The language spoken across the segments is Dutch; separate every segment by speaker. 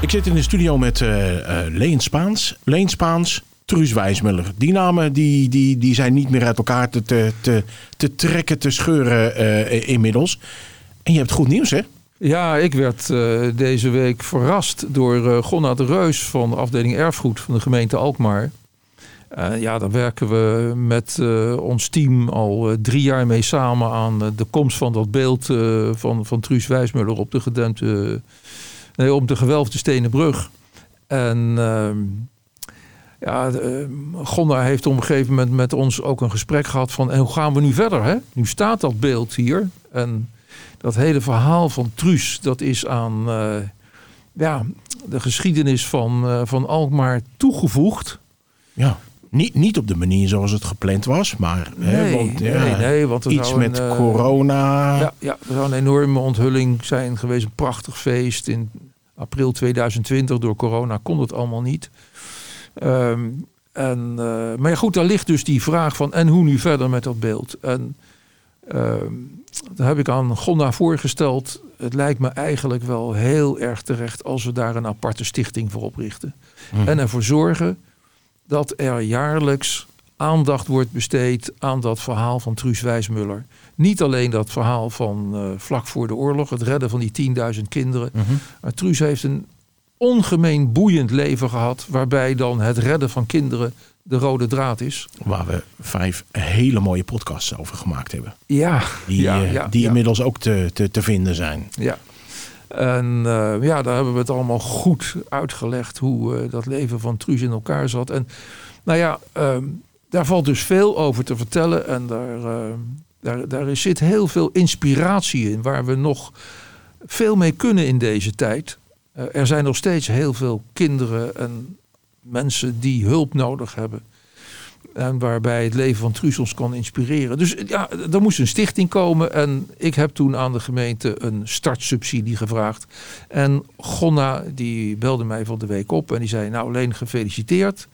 Speaker 1: Ik zit in de studio met eh eh, Leen Spaans. Leen Spaans, Truus Wijsmuller. Die namen die, die, die zijn niet meer uit elkaar te, te, te, te trekken, te scheuren eh, inmiddels. En je hebt goed nieuws, hè?
Speaker 2: Ja, ik werd eh, deze week verrast door uh, Gonna de Reus van de afdeling Erfgoed van de gemeente Alkmaar. Uh, ja, daar werken we met uh, ons team al drie jaar mee samen aan de komst van dat beeld van, van Truus Wijsmuller op de gedempte, nee, op de gewelfde stenen brug. En ehm, ja, Gonna heeft op een gegeven moment met ons ook een gesprek gehad van hoe gaan we nu verder? Hè? Nu staat dat beeld hier en dat hele verhaal van Truus, dat is aan ja, de geschiedenis van, van Alkmaar toegevoegd.
Speaker 1: Ja, niet, niet op de manier zoals het gepland was, maar
Speaker 2: nee,
Speaker 1: hè, want, ja,
Speaker 2: nee, nee, want er
Speaker 1: iets
Speaker 2: zou
Speaker 1: met
Speaker 2: een, uh,
Speaker 1: corona.
Speaker 2: Ja, ja, er zou een enorme onthulling zijn geweest, een prachtig feest in april 2020. Door corona kon het allemaal niet. Um, en, maar ja, goed, daar ligt dus die vraag van en hoe nu verder met dat beeld. En daar heb ik aan Gonda voorgesteld. Het lijkt me eigenlijk wel heel erg terecht als we daar een aparte stichting voor oprichten.
Speaker 1: Hmm.
Speaker 2: En ervoor zorgen dat er jaarlijks aandacht wordt besteed aan dat verhaal van Truus Wijsmuller. Niet alleen dat verhaal van uh, vlak voor de oorlog, het redden van die 10.000 kinderen.
Speaker 1: Mhm.
Speaker 2: Maar Truus heeft een ongemeen boeiend leven gehad, waarbij dan het redden van kinderen de rode draad is.
Speaker 1: Waar we vijf hele mooie podcasts over gemaakt hebben.
Speaker 2: Ja,
Speaker 1: Die,
Speaker 2: ja,
Speaker 1: eh,
Speaker 2: ja,
Speaker 1: die
Speaker 2: ja.
Speaker 1: inmiddels ook te, te, te vinden zijn.
Speaker 2: Ja. En uh, ja, daar hebben we het allemaal goed uitgelegd hoe uh, dat leven van Truus in elkaar zat. En nou ja, uh, daar valt dus veel over te vertellen. En daar, eh, daar, daar zit heel veel inspiratie in, waar we nog veel mee kunnen in deze tijd. Eh, er zijn nog steeds heel veel kinderen en mensen die hulp nodig hebben. En waarbij het leven van Truus ons kan inspireren. Dus ja, er moest een stichting komen. En ik heb toen aan de gemeente een startsubsidie gevraagd. En Gonna die belde mij van de week op. En die zei, nou alleen gefeliciteerd.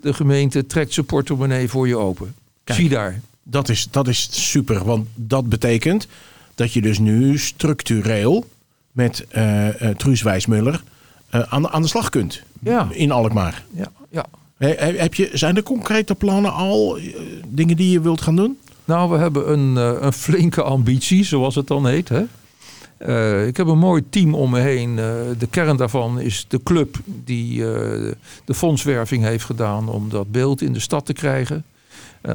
Speaker 2: De gemeente trekt zijn portemonnee voor je open.
Speaker 1: Kijk.
Speaker 2: Zie daar.
Speaker 1: Dat is, dat is super, want dat betekent dat je dus nu structureel met eh, Truus Wijsmuller eh, aan, de- aan de slag kunt.
Speaker 2: Ja.
Speaker 1: In Alkmaar.
Speaker 2: Ja, ja.
Speaker 1: He- he- heb je, zijn er concrete plannen al? eh, dingen die je wilt gaan doen?
Speaker 2: Nou, we hebben een, eh, een flinke ambitie, zoals het dan heet. Hè? Eh, ik heb een mooi team om me heen. De kern daarvan is de club die de fondswerving heeft gedaan om dat beeld in de stad te krijgen.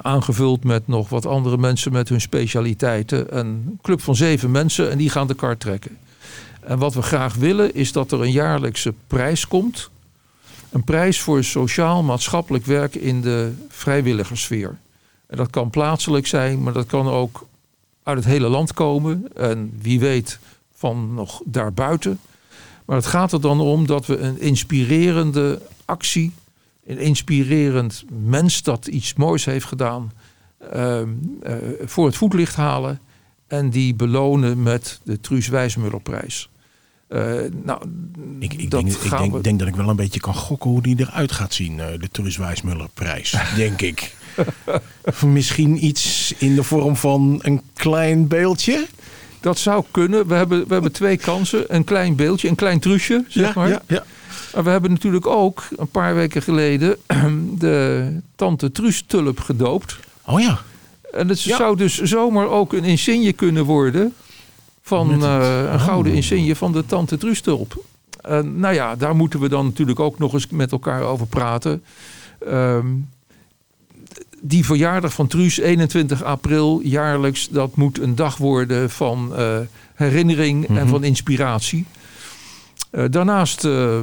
Speaker 2: Aangevuld met nog wat andere mensen met hun specialiteiten. Een club van zeven mensen en die gaan de kar trekken. En wat we graag willen is dat er een jaarlijkse prijs komt. Een prijs voor sociaal-maatschappelijk werk in de vrijwilligersfeer. En dat kan plaatselijk zijn, maar dat kan ook uit het hele land komen. En wie weet van nog daarbuiten. Maar het gaat er dan om dat we een inspirerende actie, een inspirerend mens dat iets moois heeft gedaan, ehm, eh, voor het voetlicht halen. En die belonen met de Truus Wijsmullerprijs. Eh, nou,
Speaker 1: Ik, ik,
Speaker 2: dat
Speaker 1: denk, ik denk,
Speaker 2: we-
Speaker 1: denk dat ik wel een beetje kan gokken hoe die eruit gaat zien. eh, de Truus Wijsmuller prijs, denk ik. Misschien iets in de vorm van een klein beeldje?
Speaker 2: Dat zou kunnen. We hebben, we hebben twee kansen. Een klein beeldje, een klein truusje, zeg maar.
Speaker 1: ja, ja.
Speaker 2: Maar we hebben natuurlijk ook een paar weken geleden de Tante Truus tulp gedoopt.
Speaker 1: Oh ja.
Speaker 2: En het
Speaker 1: Ja.
Speaker 2: zou dus zomaar ook een insigne kunnen worden van eh, een gouden
Speaker 1: Oh.
Speaker 2: insigne van de Tante Truus tulp. En nou ja, daar moeten we dan natuurlijk ook nog eens met elkaar over praten. Ehm, die verjaardag van Truus, 21 april, jaarlijks, dat moet een dag worden van eh, herinnering en
Speaker 1: Mhm.
Speaker 2: van inspiratie. Eh, daarnaast, eh,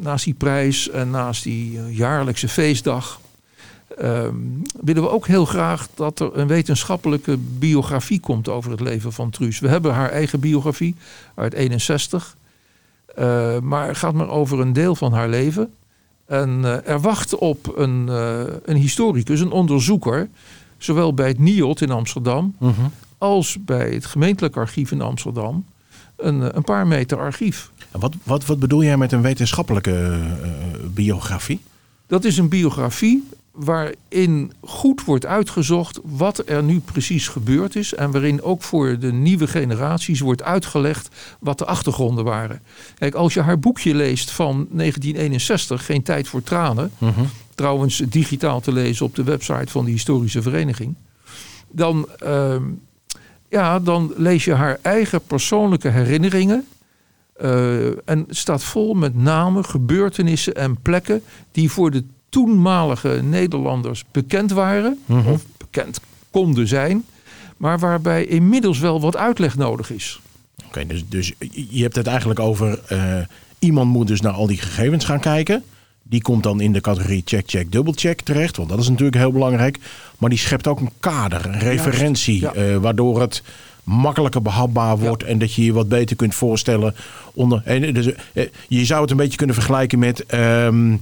Speaker 2: naast die prijs en naast die eh, jaarlijkse feestdag, ehm, willen we ook heel graag dat er een wetenschappelijke biografie komt over het leven van Truus. We hebben haar eigen biografie uit 61, eh, maar het gaat maar over een deel van haar leven. En eh, er wacht op een, eh, een historicus, een onderzoeker, zowel bij het NIOT in Amsterdam
Speaker 1: Mhm.
Speaker 2: als bij het gemeentelijk archief in Amsterdam, een, een paar meter archief.
Speaker 1: Wat, wat, wat bedoel jij met een wetenschappelijke biografie?
Speaker 2: Dat is een biografie waarin goed wordt uitgezocht wat er nu precies gebeurd is. En waarin ook voor de nieuwe generaties wordt uitgelegd wat de achtergronden waren. Kijk, als je haar boekje leest van 1961, Geen tijd voor tranen. Trouwens digitaal te lezen op de website van de historische vereniging. Dan, ehm, ja, dan lees je haar eigen persoonlijke herinneringen. Eh, en staat vol met namen, gebeurtenissen en plekken die voor de toenmalige Nederlanders bekend waren. Of bekend konden zijn. Maar waarbij inmiddels wel wat uitleg nodig is.
Speaker 1: Oké, dus, dus je hebt het eigenlijk over... eh, iemand moet dus naar al die gegevens gaan kijken. Die komt dan in de categorie check, check, dubbelcheck terecht. Want dat is natuurlijk heel belangrijk. Maar die schept ook een kader, een referentie.
Speaker 2: ja.
Speaker 1: eh, waardoor het makkelijker behapbaar wordt. En dat je je wat beter kunt voorstellen. Onder, en dus, eh, je zou het een beetje kunnen vergelijken met... ehm,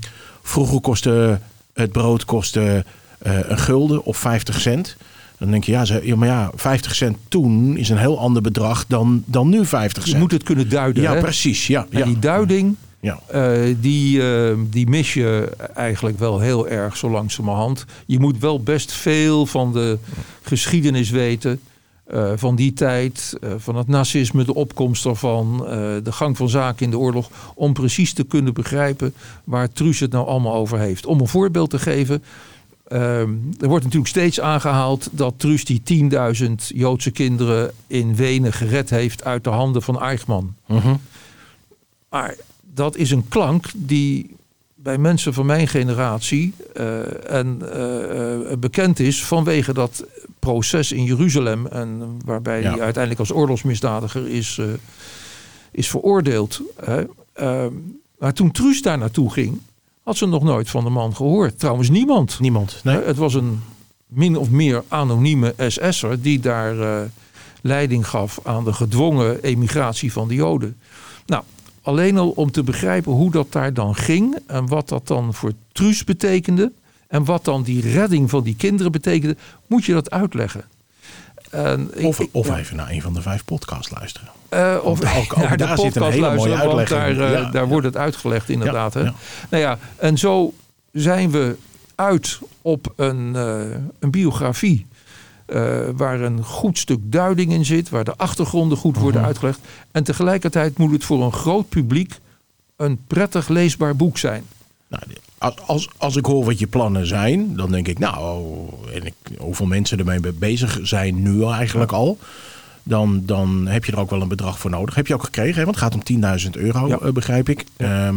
Speaker 1: vroeger kostte het brood kostte, eh, een gulden of 50 cent. Dan denk je, ja, ze- ja, maar ja, 50 cent toen is een heel ander bedrag dan, dan nu 50
Speaker 2: Je
Speaker 1: cent.
Speaker 2: moet het kunnen duiden.
Speaker 1: ja,
Speaker 2: hè?
Speaker 1: precies. Ja,
Speaker 2: En
Speaker 1: ja.
Speaker 2: die duiding,
Speaker 1: ja.
Speaker 2: eh, die, eh, die mis je eigenlijk wel heel erg zo langzamerhand. Je moet wel best veel van de geschiedenis weten. Eh, van die tijd, eh, van het nazisme, de opkomst ervan, eh, de gang van zaken in de oorlog. Om precies te kunnen begrijpen waar Truus het nou allemaal over heeft. Om een voorbeeld te geven. ehm, er wordt natuurlijk steeds aangehaald dat Truus die 10.000 Joodse kinderen in Wenen gered heeft uit de handen van Eichmann.
Speaker 1: Mhm.
Speaker 2: Maar dat is een klank die bij mensen van mijn generatie en, bekend is vanwege dat proces in Jeruzalem. En waarbij
Speaker 1: Ja.
Speaker 2: hij uiteindelijk als oorlogsmisdadiger is, eh, is veroordeeld. Hè. Ehm, maar toen Truus daar naartoe ging, had ze nog nooit van de man gehoord. Trouwens, niemand.
Speaker 1: Niemand. Nee.
Speaker 2: Hè, Het was een min of meer anonieme SS'er die daar eh, leiding gaf aan de gedwongen emigratie van de Joden. Nou, alleen al om te begrijpen hoe dat daar dan ging en wat dat dan voor Truus betekende en wat dan die redding van die kinderen betekende, moet je dat uitleggen. En
Speaker 1: Of,
Speaker 2: ik-
Speaker 1: of
Speaker 2: ja.
Speaker 1: even naar een van de vijf podcasts luisteren.
Speaker 2: Eh, of
Speaker 1: ook- ook
Speaker 2: naar de
Speaker 1: daar zit een
Speaker 2: podcast
Speaker 1: hele mooie uitleg
Speaker 2: daar, eh,
Speaker 1: Ja,
Speaker 2: daar
Speaker 1: ja.
Speaker 2: wordt het uitgelegd inderdaad. Hè? Nou ja, en zo zijn we uit op een, eh, een biografie. waar een goed stuk duiding in zit, waar de achtergronden goed worden
Speaker 1: Mhm.
Speaker 2: uitgelegd. En tegelijkertijd moet het voor een groot publiek een prettig leesbaar boek zijn.
Speaker 1: Nou, als, als, als ik hoor wat je plannen zijn, dan denk ik, nou, en ik, hoeveel mensen ermee be- bezig zijn nu eigenlijk al. Dan, dan heb je er ook wel een bedrag voor nodig. Heb je ook gekregen, hè? want het gaat om 10.000 euro,
Speaker 2: Ja.
Speaker 1: eh, begrijp ik. Ehm,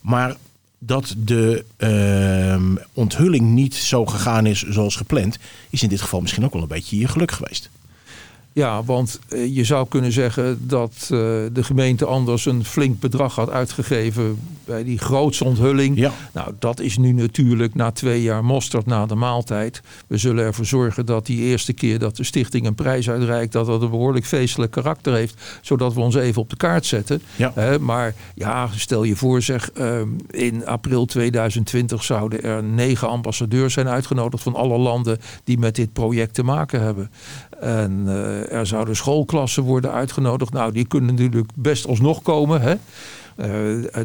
Speaker 1: maar dat de ehm, onthulling niet zo gegaan is zoals gepland, is in dit geval misschien ook wel een beetje je geluk geweest.
Speaker 2: Ja, want eh, je zou kunnen zeggen dat eh, de gemeente anders een flink bedrag had uitgegeven bij die grootste onthulling.
Speaker 1: Ja.
Speaker 2: Nou, dat is nu natuurlijk na twee jaar mosterd na de maaltijd. We zullen ervoor zorgen dat die eerste keer dat de stichting een prijs uitreikt, dat dat een behoorlijk feestelijk karakter heeft, zodat we ons even op de kaart zetten.
Speaker 1: Ja.
Speaker 2: Maar ja, stel je voor zeg, ehm, in april 2020 zouden er negen ambassadeurs zijn uitgenodigd van alle landen die met dit project te maken hebben. En eh, er zouden schoolklassen worden uitgenodigd. Nou, die kunnen natuurlijk best alsnog komen. Hè? Eh,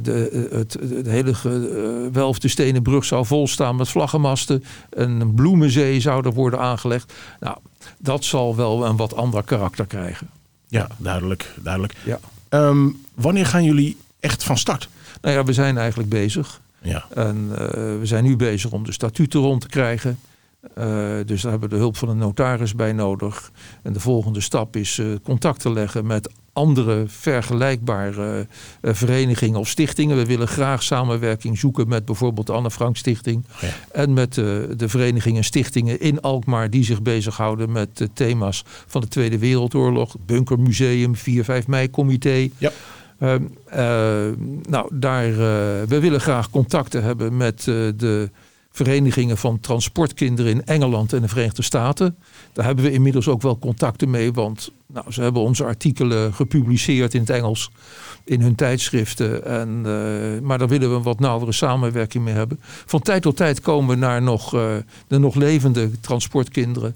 Speaker 2: de, het, het hele gewelfde stenen brug zou volstaan met vlaggenmasten. Een bloemenzee zou er worden aangelegd. Nou, dat zal wel een wat ander karakter krijgen.
Speaker 1: Ja, duidelijk. duidelijk.
Speaker 2: Ja.
Speaker 1: Ehm, wanneer gaan jullie echt van start?
Speaker 2: Nou ja, we zijn eigenlijk bezig.
Speaker 1: Ja.
Speaker 2: En eh, we zijn nu bezig om de statuten rond te krijgen. Eh, dus daar hebben we de hulp van een notaris bij nodig. En de volgende stap is eh, contact te leggen met andere vergelijkbare eh, verenigingen of stichtingen. We willen graag samenwerking zoeken met bijvoorbeeld de Anne Frank Stichting.
Speaker 1: Oh ja.
Speaker 2: En met de verenigingen en stichtingen in Alkmaar die zich bezighouden met thema's van de Tweede Wereldoorlog. Bunkermuseum, 4-5 mei comité.
Speaker 1: Ja.
Speaker 2: Ehm, eh, nou, daar, we willen graag contacten hebben met de verenigingen van transportkinderen in Engeland en de Verenigde Staten. Daar hebben we inmiddels ook wel contacten mee, want nou, ze hebben onze artikelen gepubliceerd in het Engels in hun tijdschriften. En, eh, maar daar willen we een wat nauwere samenwerking mee hebben. Van tijd tot tijd komen we naar nog, eh, de nog levende transportkinderen.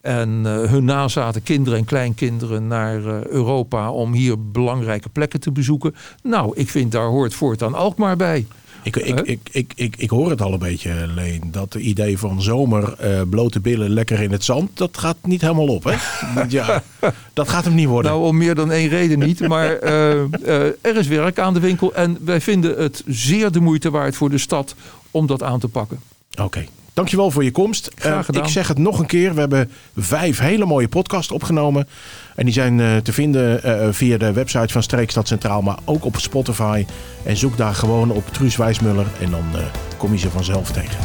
Speaker 2: En eh, hun nazaten, kinderen en kleinkinderen, naar Europa om hier belangrijke plekken te bezoeken. Nou, ik vind daar hoort voortaan Alkmaar bij.
Speaker 1: Ik, ik, ik, ik, ik, ik hoor het al een beetje, Leen. Dat idee van zomer, eh, blote billen, lekker in het zand. Dat gaat niet helemaal op, hè? ja, dat gaat hem niet worden.
Speaker 2: Nou, om meer dan één reden niet. Maar eh, eh, er is werk aan de winkel. En wij vinden het zeer de moeite waard voor de stad om dat aan te pakken.
Speaker 1: Oké. Dankjewel voor je komst.
Speaker 2: Graag
Speaker 1: Eh,
Speaker 2: gedaan.
Speaker 1: ik zeg het nog een keer. We hebben vijf hele mooie podcasts opgenomen. En die zijn eh, te vinden eh, via de website van Streekstad Centraal. Maar ook op Spotify. En zoek daar gewoon op Truus Wijsmuller. En dan eh, kom je ze vanzelf tegen.